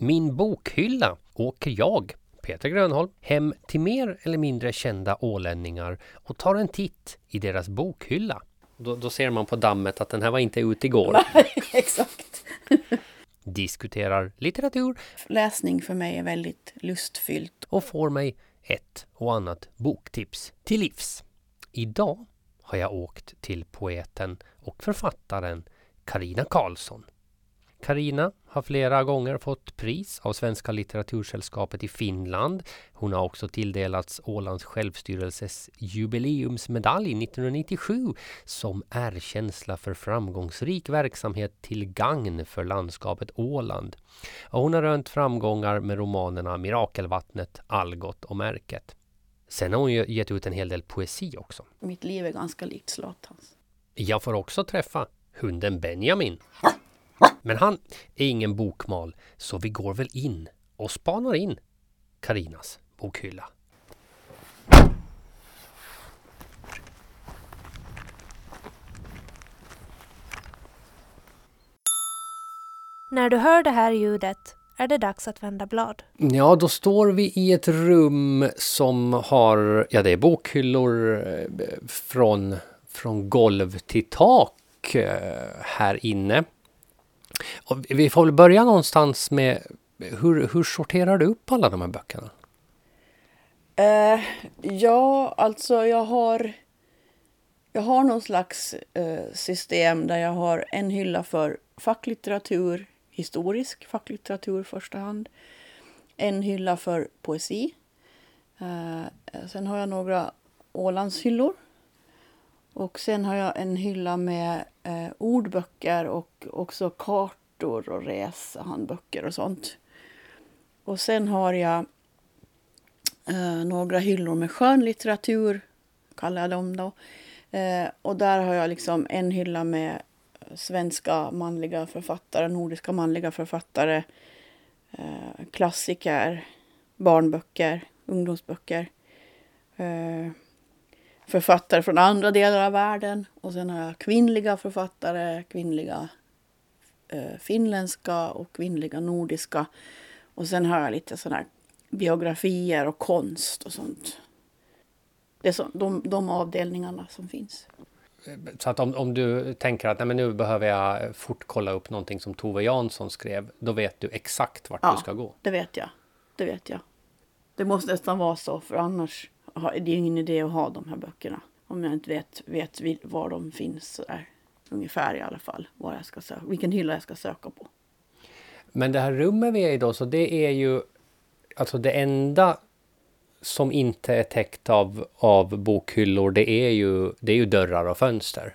Min bokhylla åker jag, Peter Grönholm, hem till mer eller mindre kända ålänningar och tar en titt i deras bokhylla. Då, då ser man på dammet att den här var inte ute igår. Nej, exakt. Diskuterar litteratur Läsning för mig är väldigt lustfyllt. och får mig ett och annat boktips till livs. Idag har jag åkt till poeten och författaren Karina Karlsson. Karina har flera gånger fått pris av Svenska litteratursällskapet i Finland. Hon har också tilldelats Ålands självstyrelses jubileumsmedalj 1997 som erkänsla för framgångsrik verksamhet till gagn för landskapet Åland. Och hon har rönt framgångar med romanerna Mirakelvattnet, Algot och Märket. Sen har hon gett ut en hel del poesi också. Mitt liv är ganska likt Zlatans. Jag får också träffa hunden Benjamin. Men han är ingen bokmal, så vi går väl in och spanar in Karinas bokhylla. När du hör det här ljudet är det dags att vända blad. Ja, då står vi i ett rum som har, ja det är bokhyllor eh, från, från golv till tak eh, här inne. Och vi får väl börja någonstans med hur, hur sorterar du upp alla de här böckerna? Eh, ja, alltså jag har... Jag har någon slags eh, system där jag har en hylla för facklitteratur, historisk facklitteratur i första hand. En hylla för poesi. Eh, sen har jag några Ålandshyllor. Och sen har jag en hylla med eh, ordböcker och också kartor och resehandböcker och sånt. Och sen har jag eh, några hyllor med skönlitteratur, kallar jag dem då. Eh, och där har jag liksom en hylla med svenska manliga författare, nordiska manliga författare, eh, klassiker, barnböcker, ungdomsböcker. Eh, författare från andra delar av världen. Och sen har jag kvinnliga författare, kvinnliga finländska och kvinnliga nordiska. Och sen har jag lite sådana biografier och konst och sånt. Det är så, de, de avdelningarna som finns. Så att om, om du tänker att nej, men nu behöver jag fort kolla upp någonting som Tove Jansson skrev, då vet du exakt vart Ja. du ska gå. Det vet jag. Det vet jag. Det måste nästan vara så, för annars har- det är ingen idé att ha de här böckerna. Om jag inte vet, vet var de finns. Så där. Ungefär i alla fall. Var jag ska söka, vilken hylla jag ska söka på. Men det här rummet vi är i då, så det är ju alltså det enda som inte är täckt av, av bokhyllor, det är, ju, det är ju dörrar och fönster.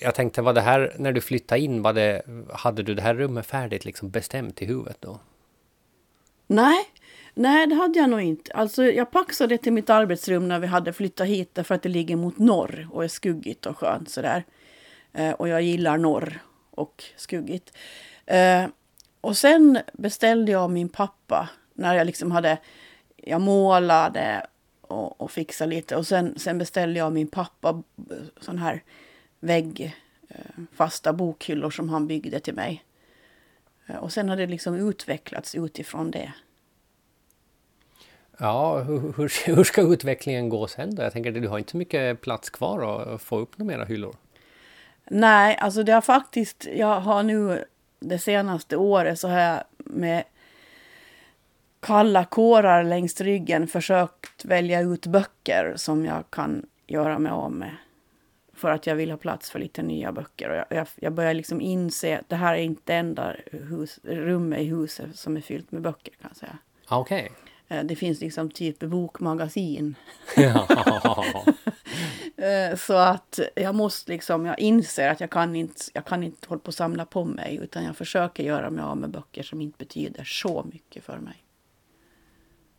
Jag tänkte, var det här, när du flyttade in, var det, hade du det här rummet färdigt liksom bestämt i huvudet då? Nej, nej det hade jag nog inte. Alltså, jag paxade det till mitt arbetsrum när vi hade flyttat hit därför att det ligger mot norr och är skuggigt och skönt sådär. Eh, och jag gillar norr och skuggigt. Eh, och sen beställde jag min pappa när jag liksom hade, jag målade och, och fixade lite. Och sen, sen beställde jag min pappa sån här vägg, eh, fasta bokhyllor som han byggde till mig. Eh, och sen har det liksom utvecklats utifrån det. Ja, hur, hur, hur ska utvecklingen gå sen då? Jag tänker att du har inte så mycket plats kvar att få upp några mera hyllor. Nej, alltså det har faktiskt, jag har nu det senaste året så har jag med kalla kårar längs ryggen försökt välja ut böcker som jag kan göra mig av med. För att jag vill ha plats för lite nya böcker. Och jag, jag, jag börjar liksom inse att det här är inte enda hus, rummet i huset som är fyllt med böcker kan jag säga. Ah, okej. Okay. Det finns liksom typ bokmagasin Ja. Eh, Så att jag måste liksom, jag inser att jag kan inte, jag kan inte hålla på och samla på mig utan jag försöker göra mig av med böcker som inte betyder så mycket för mig.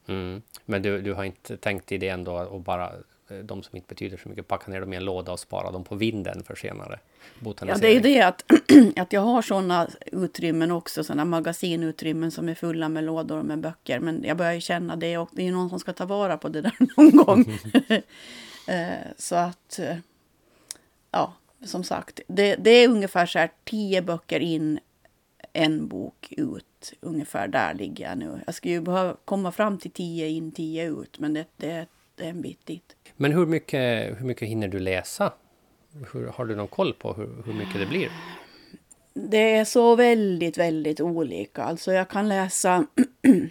Mm. Men du, du har inte tänkt idén då att bara eh, de som inte betyder så mycket, packa ner dem i en låda och spara dem på vinden för senare Ja, botanisering? det är ju det att, att jag har sådana utrymmen också, sådana magasinutrymmen som är fulla med lådor med böcker. Men jag börjar ju känna det och det är ju någon som ska ta vara på det där någon gång. Eh, Så att, eh, ja, som sagt, det, det är ungefär så här tio böcker in en bok ut. Ungefär där ligger jag nu. Jag skulle ju behöva komma fram till tio in, tio ut, men det, det, en bit dit. Men hur mycket, hur mycket hinner du läsa? Hur, har du någon koll på hur, hur mycket det blir? Det är så väldigt, väldigt olika. Alltså jag kan läsa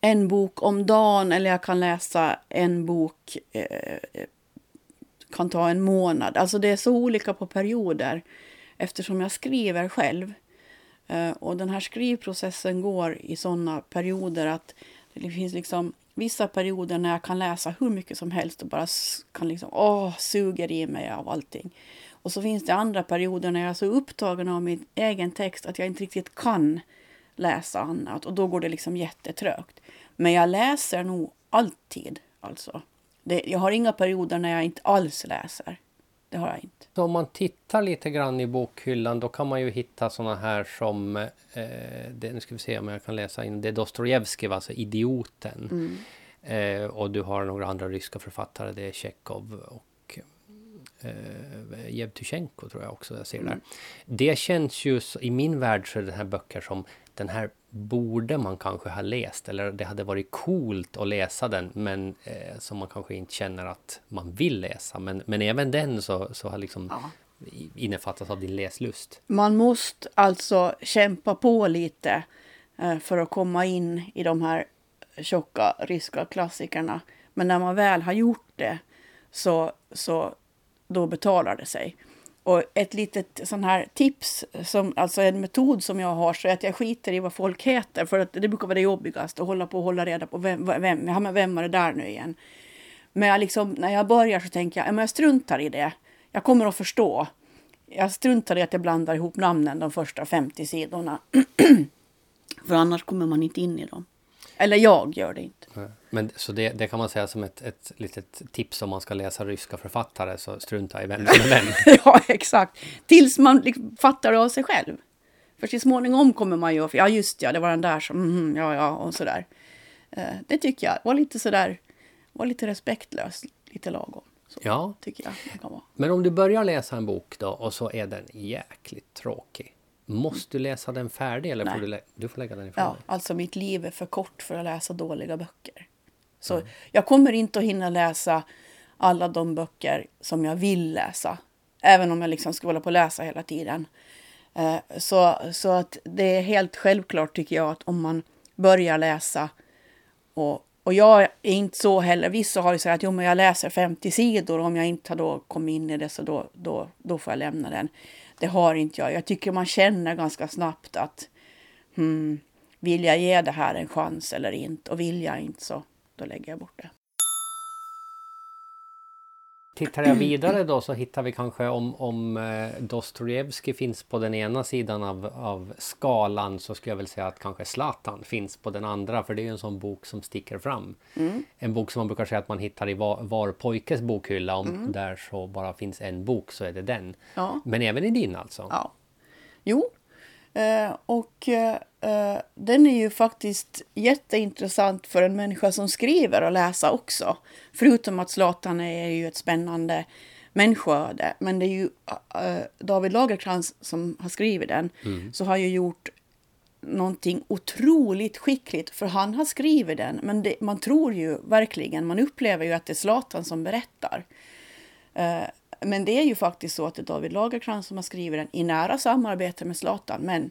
en bok om dagen eller jag kan läsa en bok, eh, kan ta en månad. Alltså det är så olika på perioder eftersom jag skriver själv. Eh, och den här skrivprocessen går i sådana perioder att det finns liksom vissa perioder när jag kan läsa hur mycket som helst och bara kan liksom, åh, suger i mig av allting. Och så finns det andra perioder när jag är så upptagen av min egen text att jag inte riktigt kan läsa annat och då går det liksom jättetrögt. Men jag läser nog alltid alltså. Det, jag har inga perioder när jag inte alls läser. Det har jag inte. Så om man tittar lite grann i bokhyllan då kan man ju hitta såna här som, eh, det, nu ska vi se om jag kan läsa in, det är Dostojevskij, alltså Idioten. Mm. Eh, och du har några andra ryska författare, det är Tjechov och eh, Jevtusjenko tror jag också jag ser där. Mm. Det känns ju, i min värld så är det här böcker som den här borde man kanske ha läst eller det hade varit coolt att läsa den men eh, som man kanske inte känner att man vill läsa. Men, men även den så, så har liksom ja. innefattats av din läslust. Man måste alltså kämpa på lite eh, för att komma in i de här tjocka ryska klassikerna. Men när man väl har gjort det så, så då betalar det sig. Och ett litet sån här tips, som, alltså en metod som jag har, så är att jag skiter i vad folk heter. För att det brukar vara det jobbigaste, att hålla på och hålla reda på vem, vem, ja, men vem var det där nu igen. Men jag liksom, när jag börjar så tänker jag, ja, men jag struntar i det. Jag kommer att förstå. Jag struntar i att jag blandar ihop namnen de första 50 sidorna. för annars kommer man inte in i dem. Eller jag gör det inte. Men så det, det, kan man säga som ett, ett litet tips om man ska läsa ryska författare, så strunta i vem som är vem. ja, exakt. Tills man liksom fattar det av sig själv. För till småningom kommer man ju, ja just ja, det var den där som, mm, ja ja, och sådär. Uh, det tycker jag var lite sådär, var lite respektlöst, lite lagom. Så, ja. Tycker jag kan vara. Men om du börjar läsa en bok då och så är den jäkligt tråkig. Måste du läsa den färdig eller får du, du får lägga den ifrån Ja, dig? alltså mitt liv är för kort för att läsa dåliga böcker. Så mm. jag kommer inte att hinna läsa alla de böcker som jag vill läsa. Även om jag liksom ska hålla på och läsa hela tiden. Eh, så, så att det är helt självklart tycker jag att om man börjar läsa och, och jag är inte så heller. Vissa har ju sagt att jo, men jag läser 50 sidor och om jag inte har då kommit in i det så då, då, då får jag lämna den. Det har inte jag. Jag tycker man känner ganska snabbt att hmm, vill jag ge det här en chans eller inte? Och vill jag inte så då lägger jag bort det. Tittar jag vidare då så hittar vi kanske om, om eh, Dostojevskij finns på den ena sidan av, av skalan så skulle jag väl säga att kanske Zlatan finns på den andra för det är en sån bok som sticker fram. Mm. En bok som man brukar säga att man hittar i var, var pojkes bokhylla. Om mm. där så bara finns en bok så är det den. Ja. Men även i din alltså? Ja. Jo, Eh, och eh, den är ju faktiskt jätteintressant för en människa som skriver och läsa också. Förutom att Zlatan är ju ett spännande människoöde. Men det är ju eh, David Lagercrantz som har skrivit den. Mm. Så har ju gjort någonting otroligt skickligt. För han har skrivit den. Men det, man tror ju verkligen, man upplever ju att det är Zlatan som berättar. Men det är ju faktiskt så att det är David Lagercrantz som har skrivit den i nära samarbete med Zlatan. Men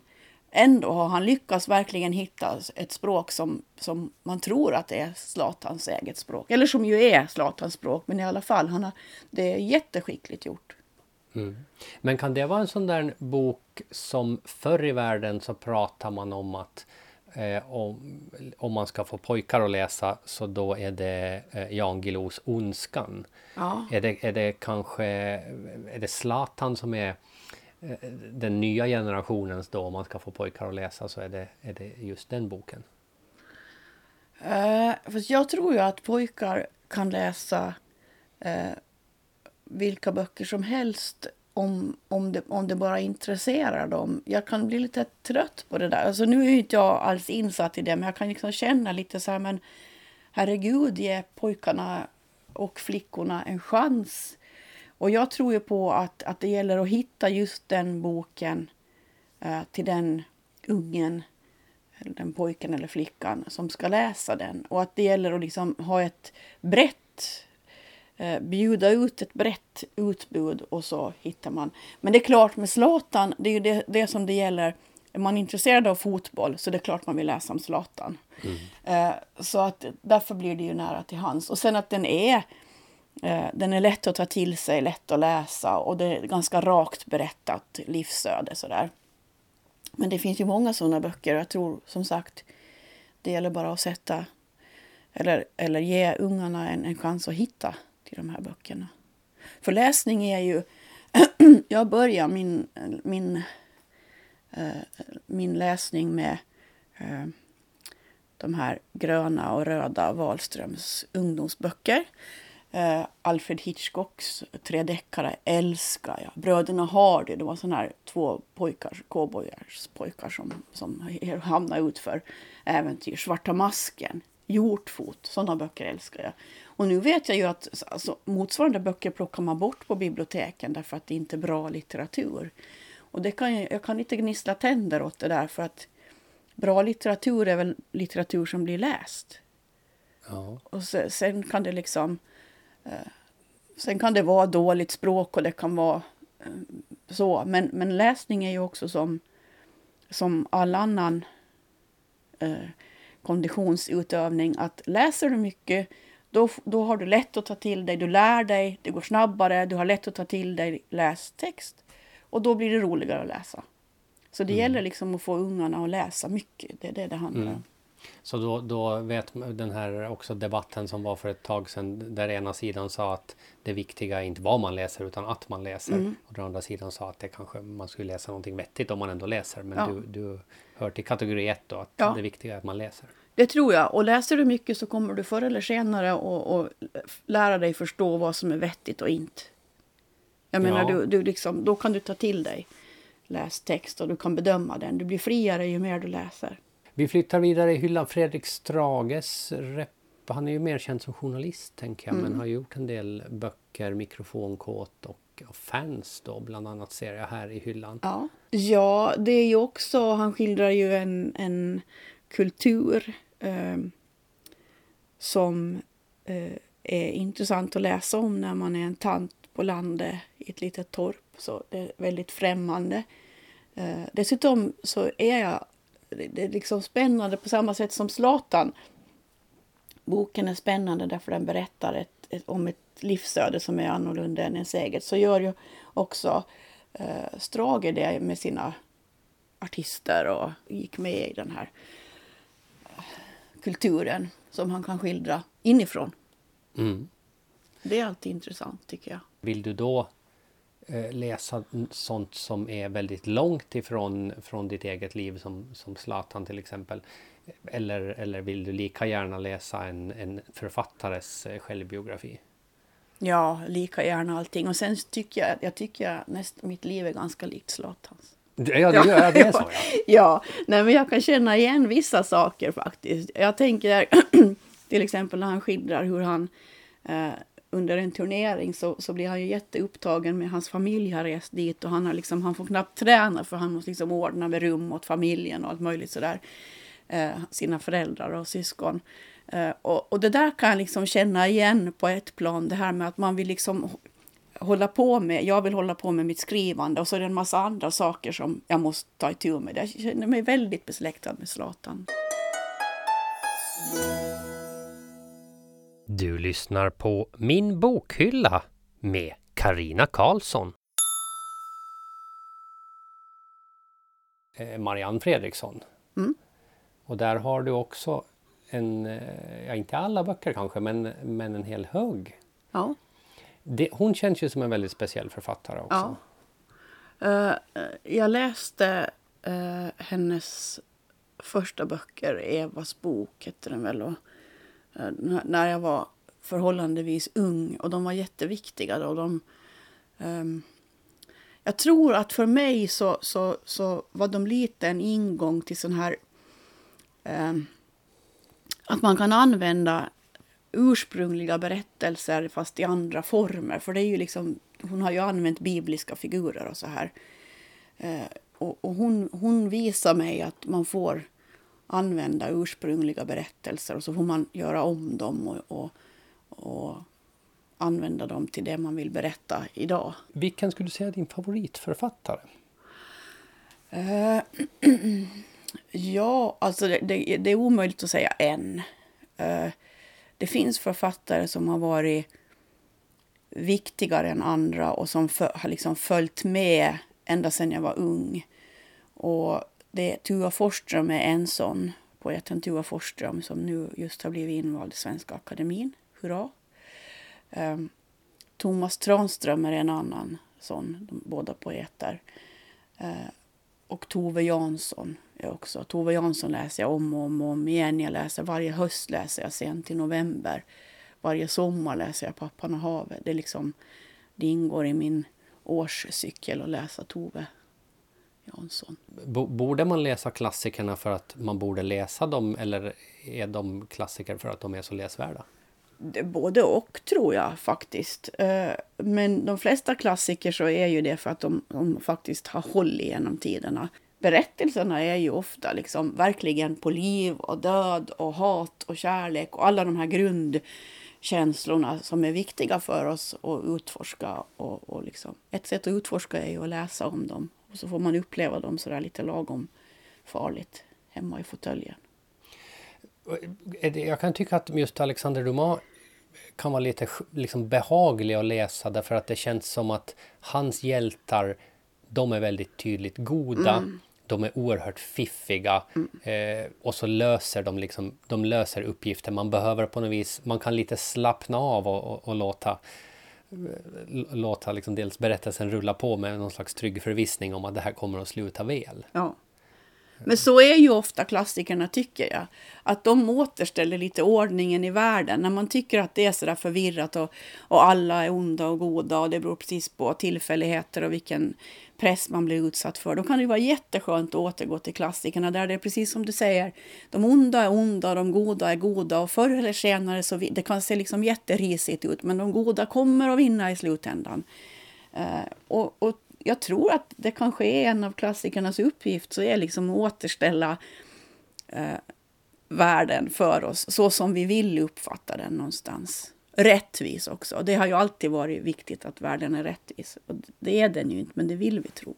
ändå har han lyckats verkligen hitta ett språk som, som man tror att det är Zlatans eget språk. Eller som ju är Zlatans språk, men i alla fall, han har, det är jätteskickligt gjort. Mm. Men kan det vara en sån där bok som förr i världen så pratar man om att eh, om, om man ska få pojkar att läsa så då är det eh, Jan Guillous Ondskan. Ja. Är, det, är det kanske är det Zlatan som är eh, den nya generationens då, om man ska få pojkar att läsa så är det, är det just den boken? Uh, för jag tror ju att pojkar kan läsa uh, vilka böcker som helst om, om, det, om det bara intresserar dem. Jag kan bli lite trött på det där. Alltså nu är inte jag alls insatt i det, men jag kan liksom känna lite så här, men herregud, ge pojkarna och flickorna en chans. Och jag tror ju på att, att det gäller att hitta just den boken eh, till den ungen, eller den pojken eller flickan som ska läsa den. Och att det gäller att liksom ha ett brett eh, bjuda ut ett brett utbud och så hittar man. Men det är klart med Zlatan, det är ju det, det som det gäller. Är man intresserad av fotboll så det är klart man vill läsa om Zlatan. Mm. Eh, så att därför blir det ju nära till hands. Och sen att den är eh, den är lätt att ta till sig, lätt att läsa och det är ganska rakt berättat livsöde sådär. Men det finns ju många sådana böcker och jag tror som sagt det gäller bara att sätta eller, eller ge ungarna en, en chans att hitta till de här böckerna. För läsning är ju... jag börjar min, min, eh, min läsning med eh, de här gröna och röda Wahlströms ungdomsböcker. Eh, Alfred Hitchcocks tre deckare älskar jag. Bröderna Hardy, det var såna här två pojkar, cowboyars pojkar som, som hamnade ut för äventyr. Svarta masken, Hjortfot, sådana böcker älskar jag. Och nu vet jag ju att alltså, motsvarande böcker plockar man bort på biblioteken därför att det inte är bra litteratur. Och det kan jag, kan inte gnissla tänder åt det där för att bra litteratur är väl litteratur som blir läst. Ja. Och så, sen kan det liksom... Eh, sen kan det vara dåligt språk och det kan vara eh, så. Men, men läsning är ju också som, som all annan eh, konditionsutövning. Att läser du mycket då, då har du lätt att ta till dig, du lär dig, det går snabbare, du har lätt att ta till dig lästext. Och då blir det roligare att läsa. Så det mm. gäller liksom att få ungarna att läsa mycket, det är det det handlar mm. Så då, då vet den här också debatten som var för ett tag sedan där ena sidan sa att det viktiga är inte vad man läser utan att man läser. Mm. Och den andra sidan sa att det kanske man skulle läsa någonting vettigt om man ändå läser. Men ja. du, du hör till kategori ett då, att ja. det viktiga är att man läser. Det tror jag. Och läser du mycket så kommer du förr eller senare att lära dig förstå vad som är vettigt och inte. Jag menar, ja. du, du liksom, då kan du ta till dig lästext och du kan bedöma den. Du blir friare ju mer du läser. Vi flyttar vidare i hyllan. Fredrik Strages rep. Han är ju mer känd som journalist, tänker jag, mm. men har gjort en del böcker, Mikrofonkåt och, Fans då, bland annat ser jag här i hyllan. Ja, ja det är ju också, han skildrar ju en, en kultur eh, som eh, är intressant att läsa om när man är en tant på landet i ett litet torp. Så det är väldigt främmande. Eh, dessutom så är jag det är liksom spännande på samma sätt som Zlatan. Boken är spännande därför den berättar ett, ett, om ett livsöde som är annorlunda än ens eget. Så gör ju också eh, Strage det med sina artister och gick med i den här kulturen som han kan skildra inifrån. Mm. Det är alltid intressant tycker jag. Vill du då eh, läsa sånt som är väldigt långt ifrån från ditt eget liv som, som Zlatan till exempel? Eller, eller vill du lika gärna läsa en, en författares eh, självbiografi? Ja, lika gärna allting. Och sen tycker jag, jag tycker näst, mitt liv är ganska likt Zlatans. Ja, det, gör, det är så ja. ja, nej, men jag kan känna igen vissa saker faktiskt. Jag tänker till exempel när han skildrar hur han eh, under en turnering så, så blir han ju jätteupptagen med hans familj har rest dit och han, har liksom, han får knappt träna för han måste liksom ordna med rum åt familjen och allt möjligt sådär. Eh, sina föräldrar och syskon. Eh, och, och det där kan jag liksom känna igen på ett plan, det här med att man vill liksom hålla på med, jag vill hålla på med mitt skrivande och så är det en massa andra saker som jag måste ta itu med. Jag känner mig väldigt besläktad med Zlatan. Du lyssnar på Min bokhylla med Karina Karlsson. Eh, Marianne Fredriksson. Mm. Och där har du också en, eh, ja inte alla böcker kanske, men, men en hel hög. Ja. Det, hon känns ju som en väldigt speciell författare också. Ja. Uh, jag läste uh, hennes första böcker, Evas bok hette den väl. Och, Eh, när jag var förhållandevis ung och de var jätteviktiga. Då, de, um, jag tror att för mig så, så, så var de lite en ingång till sån här... Um, att man kan använda ursprungliga berättelser fast i andra former. För det är ju liksom, hon har ju använt bibliska figurer och så här. Uh, och, och hon, hon visar mig att man får använda ursprungliga berättelser och så får man göra om dem och, och, och använda dem till det man vill berätta idag. Vilken skulle du säga är din favoritförfattare? Eh, ja, alltså det, det, det, är omöjligt att säga en. Uh, det finns författare som har varit viktigare än andra och som för, har liksom följt med ända sedan jag var ung. Och det, Tua Forsström är en sån, poeten Tua Forsström som nu just har blivit invald i Svenska Akademin. Hurra! Um, Thomas Tranström är en annan sån, de båda poeter. Uh, och Tove Jansson är också. Tove Jansson läser jag om och om, och om igen. Jag läser varje höst läser jag sent i november. Varje sommar läser jag Pappan och havet. Det, liksom, det ingår i min årscykel att läsa Tove Jansson. Borde man läsa klassikerna för att man borde läsa dem eller är de klassiker för att de är så läsvärda? både och tror jag faktiskt. Eh, men de flesta klassiker så är ju det för att de, de faktiskt har hållit genom tiderna. Berättelserna är ju ofta liksom verkligen på liv och död och hat och kärlek och alla de här grundkänslorna som är viktiga för oss att utforska. Och, och liksom. Ett sätt att utforska är ju att läsa om dem och så får man uppleva dem sådär lite lagom farligt hemma i fåtöljen. Jag kan tycka att just Alexander Dumas kan vara lite liksom behaglig att läsa därför att det känns som att hans hjältar, de är väldigt tydligt goda. Mm. De är oerhört fiffiga mm. eh, och så löser de liksom, de löser uppgifter. Man behöver på något vis, man kan lite slappna av och, och, och låta låta liksom dels berättelsen rulla på med någon slags trygg förvissning om att det här kommer att sluta väl. Ja. Men så är ju ofta klassikerna, tycker jag. Att de återställer lite ordningen i världen. När man tycker att det är sådär förvirrat och, och alla är onda och goda och det beror precis på tillfälligheter och vilken press man blir utsatt för. Då kan det vara jätteskönt att återgå till klassikerna där det är precis som du säger. De onda är onda, och de goda är goda och förr eller senare så det kan se liksom jätterisigt ut men de goda kommer att vinna i slutändan. Uh, och, och jag tror att det kanske är en av klassikernas uppgift så är liksom att återställa eh, världen för oss så som vi vill uppfatta den någonstans. Rättvis också. Det har ju alltid varit viktigt att världen är rättvis. Och det är den ju inte, men det vill vi tro.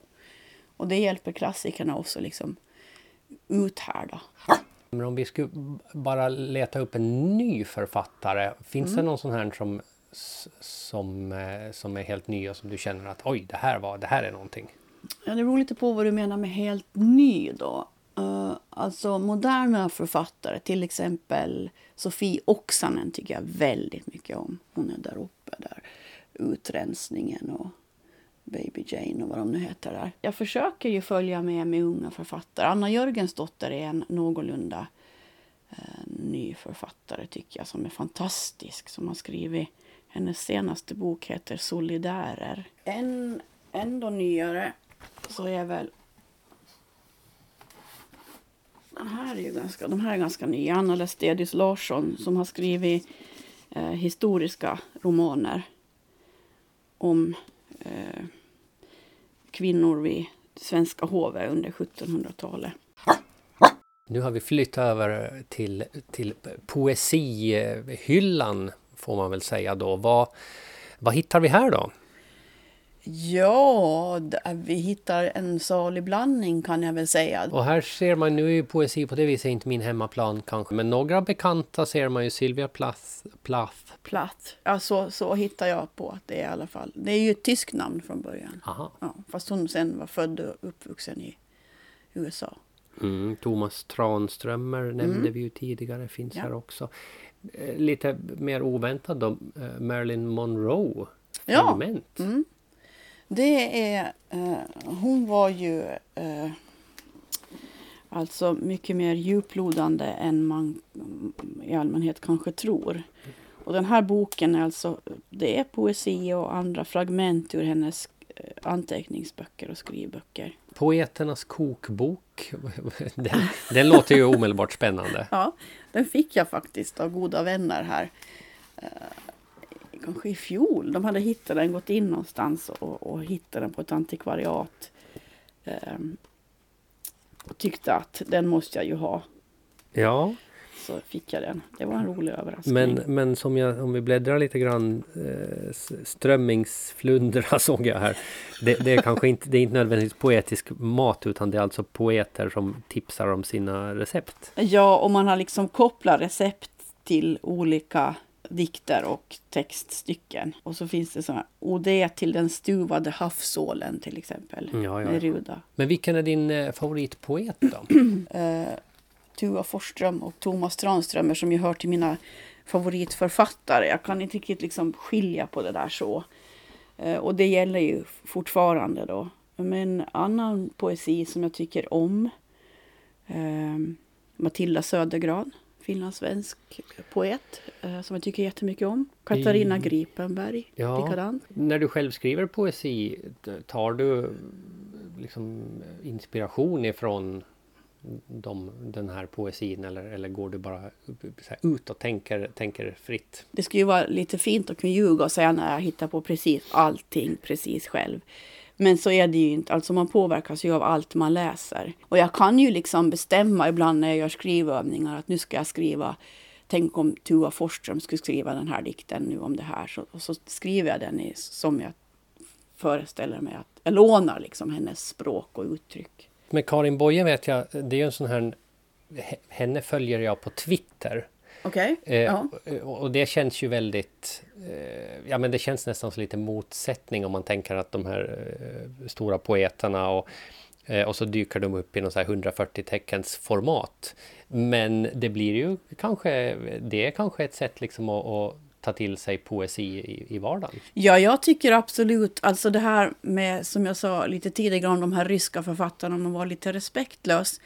Och det hjälper klassikerna också liksom uthärda. Men om vi skulle bara leta upp en ny författare, finns mm. det någon sån här som som, eh, som är helt ny och som du känner att oj, det här, var, det här är någonting? Ja, det beror lite på vad du menar med helt ny då. Uh, alltså moderna författare, till exempel Sofie Oksanen tycker jag väldigt mycket om. Hon är där uppe där. Utrensningen och Baby Jane och vad de nu heter där. Jag försöker ju följa med med unga författare. Anna Jörgensdotter är en någorlunda uh, ny författare tycker jag som är fantastisk. Som har skrivit hennes senaste bok heter Solidärer. En ändå nyare så är väl den här är ju ganska, de här är ganska nya. Anna Lestedius Larsson som har skrivit eh, historiska romaner om eh, kvinnor vid svenska hovet under 1700-talet. Nu har vi flyttat över till, till poesihyllan får man väl säga då. Vad, vad hittar vi här då? Ja, vi hittar en salig blandning kan jag väl säga. Och här ser man, nu är ju poesi på det viset inte min hemmaplan kanske, men några bekanta ser man ju Sylvia Plath. Plath. Plath. Ja, så, så hittar jag på att det är i alla fall. Det är ju ett tyskt namn från början. Aha. Ja, fast hon sen var född och uppvuxen i USA. Mm, Thomas Tranströmer nämnde mm. vi ju tidigare, finns ja. här också. Eh, lite mer oväntat då, eh, Marilyn Monroe. Fragment. Ja. Mm. Det är, eh, hon var ju eh, alltså mycket mer djuplodande än man i allmänhet kanske tror. Och den här boken är alltså, det är poesi och andra fragment ur hennes anteckningsböcker och skrivböcker. Poeternas kokbok. Den, den låter ju omedelbart spännande. Ja, den fick jag faktiskt av goda vänner här. Eh, kanske i fjol. De hade hittat den, gått in någonstans och, och hittat den på ett antikvariat. ehm, och tyckte att den måste jag ju ha. Ja, Så fick jag den. Det var en rolig överraskning. men, men som jag, om vi bläddrar lite grann, eh, strömmingsflundra såg jag här. Det, det, är kanske inte, det är inte nödvändigtvis poetisk mat utan det är alltså poeter som tipsar om sina recept. Ja, och man har liksom kopplat recept till olika dikter och textstycken. Och så finns det sådana, och det till den stuvade havsålen till exempel. Ja, ja. Med Ruda. Men vilken är din eh, favoritpoet då? Eh, Tua Forsström och Thomas Tranströmer som ju hör till mina favoritförfattare. Jag kan inte riktigt liksom skilja på det där så. Eh, och det gäller ju fortfarande då. Men annan poesi som jag tycker om. Eh, Matilda Södergran, finlandssvensk poet. Eh, som jag tycker jättemycket om. Katarina I- Gripenberg, Ja. likadant. När du själv skriver poesi, tar du liksom inspiration ifrån de, den här poesin eller, eller går du bara så här ut och tänker, tänker fritt? Det skulle ju vara lite fint att kunna ljuga och säga när jag hittar på precis allting precis själv. Men så är det ju inte. Alltså man påverkas ju av allt man läser. Och jag kan ju liksom bestämma ibland när jag gör skrivövningar att nu ska jag skriva Tänk om Tua Forsström skulle skriva den här dikten nu om det här. Så, och så skriver jag den i, som jag föreställer mig att jag lånar liksom hennes språk och uttryck. Med Karin Boye vet jag, det är ju en sån här... Henne följer jag på Twitter. Okej? Eh, Ja. och- Och det känns ju väldigt... Eh, ja men det känns nästan som lite motsättning om man tänker att de här eh, stora poeterna och, eh, och så dyker de upp i någon så här 140 teckens format. Men det blir ju kanske... Det är kanske ett sätt liksom att, att ta till sig poesi i, i vardagen. Ja, jag tycker absolut, alltså det här med, som jag sa lite tidigare om de här ryska författarna, om de var lite respektlös.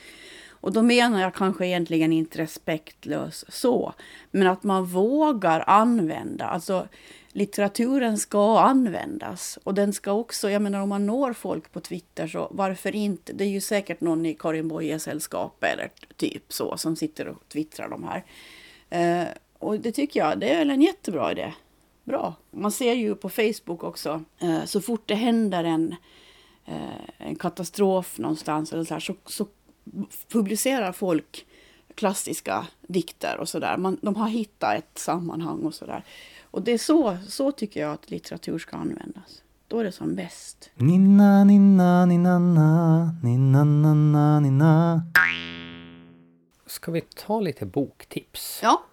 Och då menar jag kanske egentligen inte respektlös så, men att man vågar använda, alltså litteraturen ska användas. Och den ska också, jag menar om man når folk på Twitter så varför inte? Det är ju säkert någon i Karin Boyes sällskap eller typ så som sitter och twittrar de här. Eh, och det tycker jag, det är väl en jättebra idé. Bra. Man ser ju på Facebook också, eh, så fort det händer en, eh, en katastrof någonstans eller så, här, så, så publicerar folk klassiska dikter och sådär. De har hittat ett sammanhang och sådär. Och det är så, så tycker jag att litteratur ska användas. Då är det som bäst. Ninna, ninna, ninna, na, ninna, na, na, ninna. Ska vi ta lite boktips? Ja.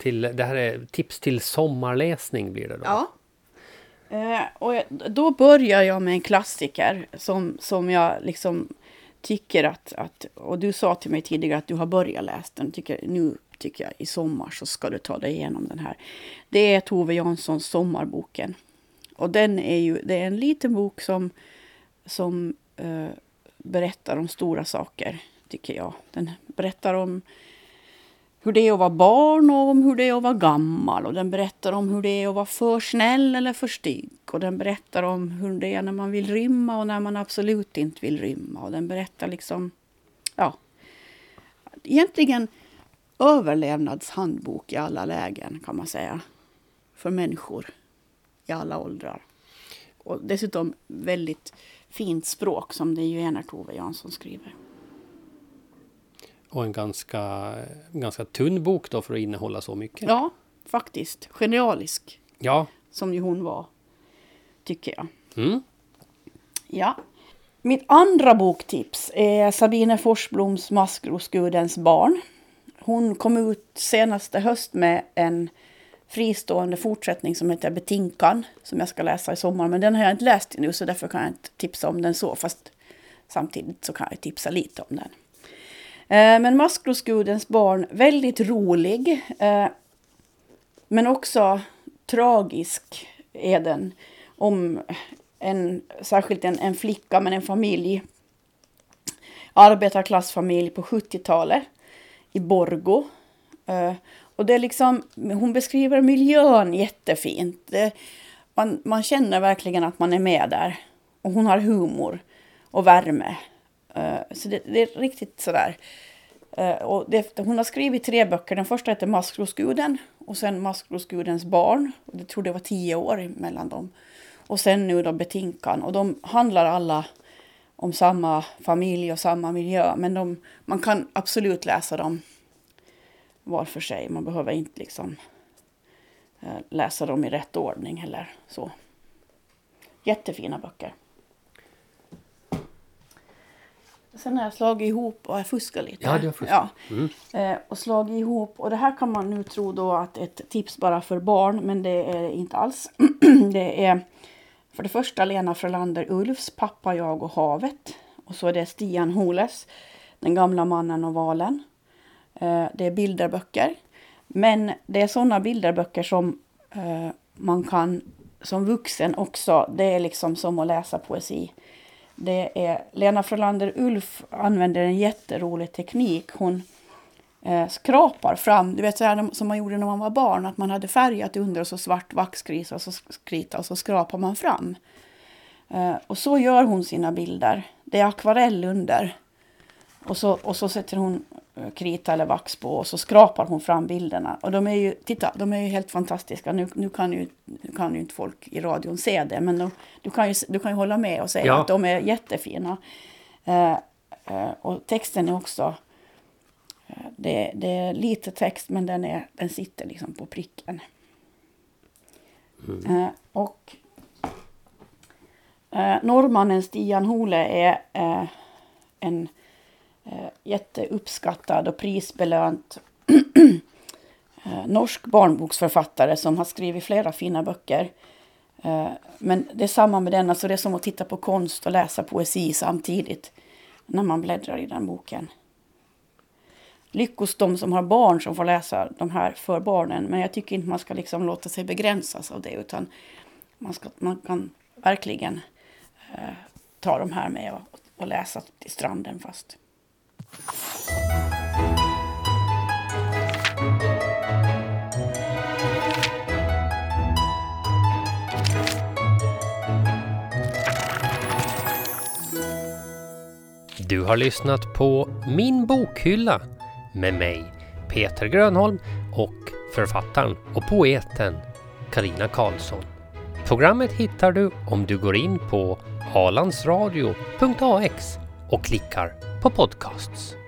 Till, det här är tips till sommarläsning blir det då. Ja. Eh, och jag, då börjar jag med en klassiker som, som jag liksom tycker att, att... Och du sa till mig tidigare att du har börjat läsa den. Tycker, nu tycker jag i sommar så ska du ta dig igenom den här. Det är Tove Janssons Sommarboken. Och den är ju, det är en liten bok som, som eh, berättar om stora saker, tycker jag. Den berättar om hur det är att vara barn och om hur det är att vara gammal. Och den berättar om hur det är att vara för snäll eller för stygg. Och den berättar om hur det är när man vill rymma och när man absolut inte vill rymma. Och den berättar liksom, ja, egentligen överlevnadshandbok i alla lägen kan man säga. För människor i alla åldrar. Och dessutom väldigt fint språk som det ju är när Tove Jansson skriver. Och en ganska, ganska tunn bok då för att innehålla så mycket. Ja, faktiskt. Genialisk. Ja. som ju hon var, tycker jag. Mm. Ja. Mitt andra boktips är Sabine Forsbloms Maskrosgudens barn. Hon kom ut senaste höst med en fristående fortsättning som heter Betinkan, som jag ska läsa i sommar. Men den har jag inte läst nu, så därför kan jag inte tipsa om den så. Fast samtidigt så kan jag tipsa lite om den. Eh, men Maskrosgudens barn, väldigt rolig. Eh, men också tragisk är den. Om en, särskilt en, en flicka, men en familj. Arbetarklassfamilj på 70-talet i Borgo. Eh, och det är liksom, hon beskriver miljön jättefint. Man, man känner verkligen att man är med där. Och hon har humor och värme. Så det, det är riktigt sådär. Eh, och det, hon har skrivit tre böcker. Den första heter Maskrosguden och sen Maskrosgudens barn. Och det tror det var tio år mellan dem. Och sen nu då Betinkan. Och de handlar alla om samma familj och samma miljö. Men de, man kan absolut läsa dem var för sig. Man behöver inte liksom eh, läsa dem i rätt ordning eller så. Jättefina böcker. Sen har jag slagit ihop och jag fuskar lite. Ja, du har fuskat. Ja. Mm. Eh, och slagit ihop. Och det här kan man nu tro då att ett tips bara för barn, men det är det inte alls. det är för det första Lena Frölander Ulfs Pappa, jag och havet. Och så är det Stian Holes Den gamla mannen och valen. Eh, det är bilderböcker. Men det är sådana bilderböcker som eh, man kan som vuxen också. Det är liksom som att läsa poesi. Det är Lena Frölander Ulf använder en jätterolig teknik. Hon eh, skrapar fram, du vet så här som man gjorde när man var barn, att man hade färgat under och så svart vaxkrita och så, skrita, och så skrapar man fram. Eh, och så gör hon sina bilder. Det är akvarell under. Och så, och så sätter hon krita eller vax på och så skrapar hon fram bilderna. Och de är ju, titta, de är ju helt fantastiska. Nu, nu, kan, ju, nu kan ju inte folk i radion se det, men de, du, kan ju, du kan ju hålla med och säga Ja. att de är jättefina. Eh, eh, och texten är också, eh, det, det är lite text men den, är, den sitter liksom på pricken. Eh, och eh, norrmannen Stian Hole är eh, en eh, Eh, jätteuppskattad och prisbelönt eh, norsk barnboksförfattare som har skrivit flera fina böcker. Eh, men det är samma med den, alltså det är som att titta på konst och läsa poesi samtidigt när man bläddrar i den boken. Lyckos de som har barn som får läsa de här för barnen, men jag tycker inte man ska liksom låta sig begränsas av det, utan man, ska, man kan verkligen eh, ta de här med och, och läsa till stranden fast. Du har lyssnat på Min bokhylla med mig, Peter Grönholm och författaren och poeten Karina Karlsson. Programmet hittar du om du går in på alandsradio.ax och klickar på podcasts.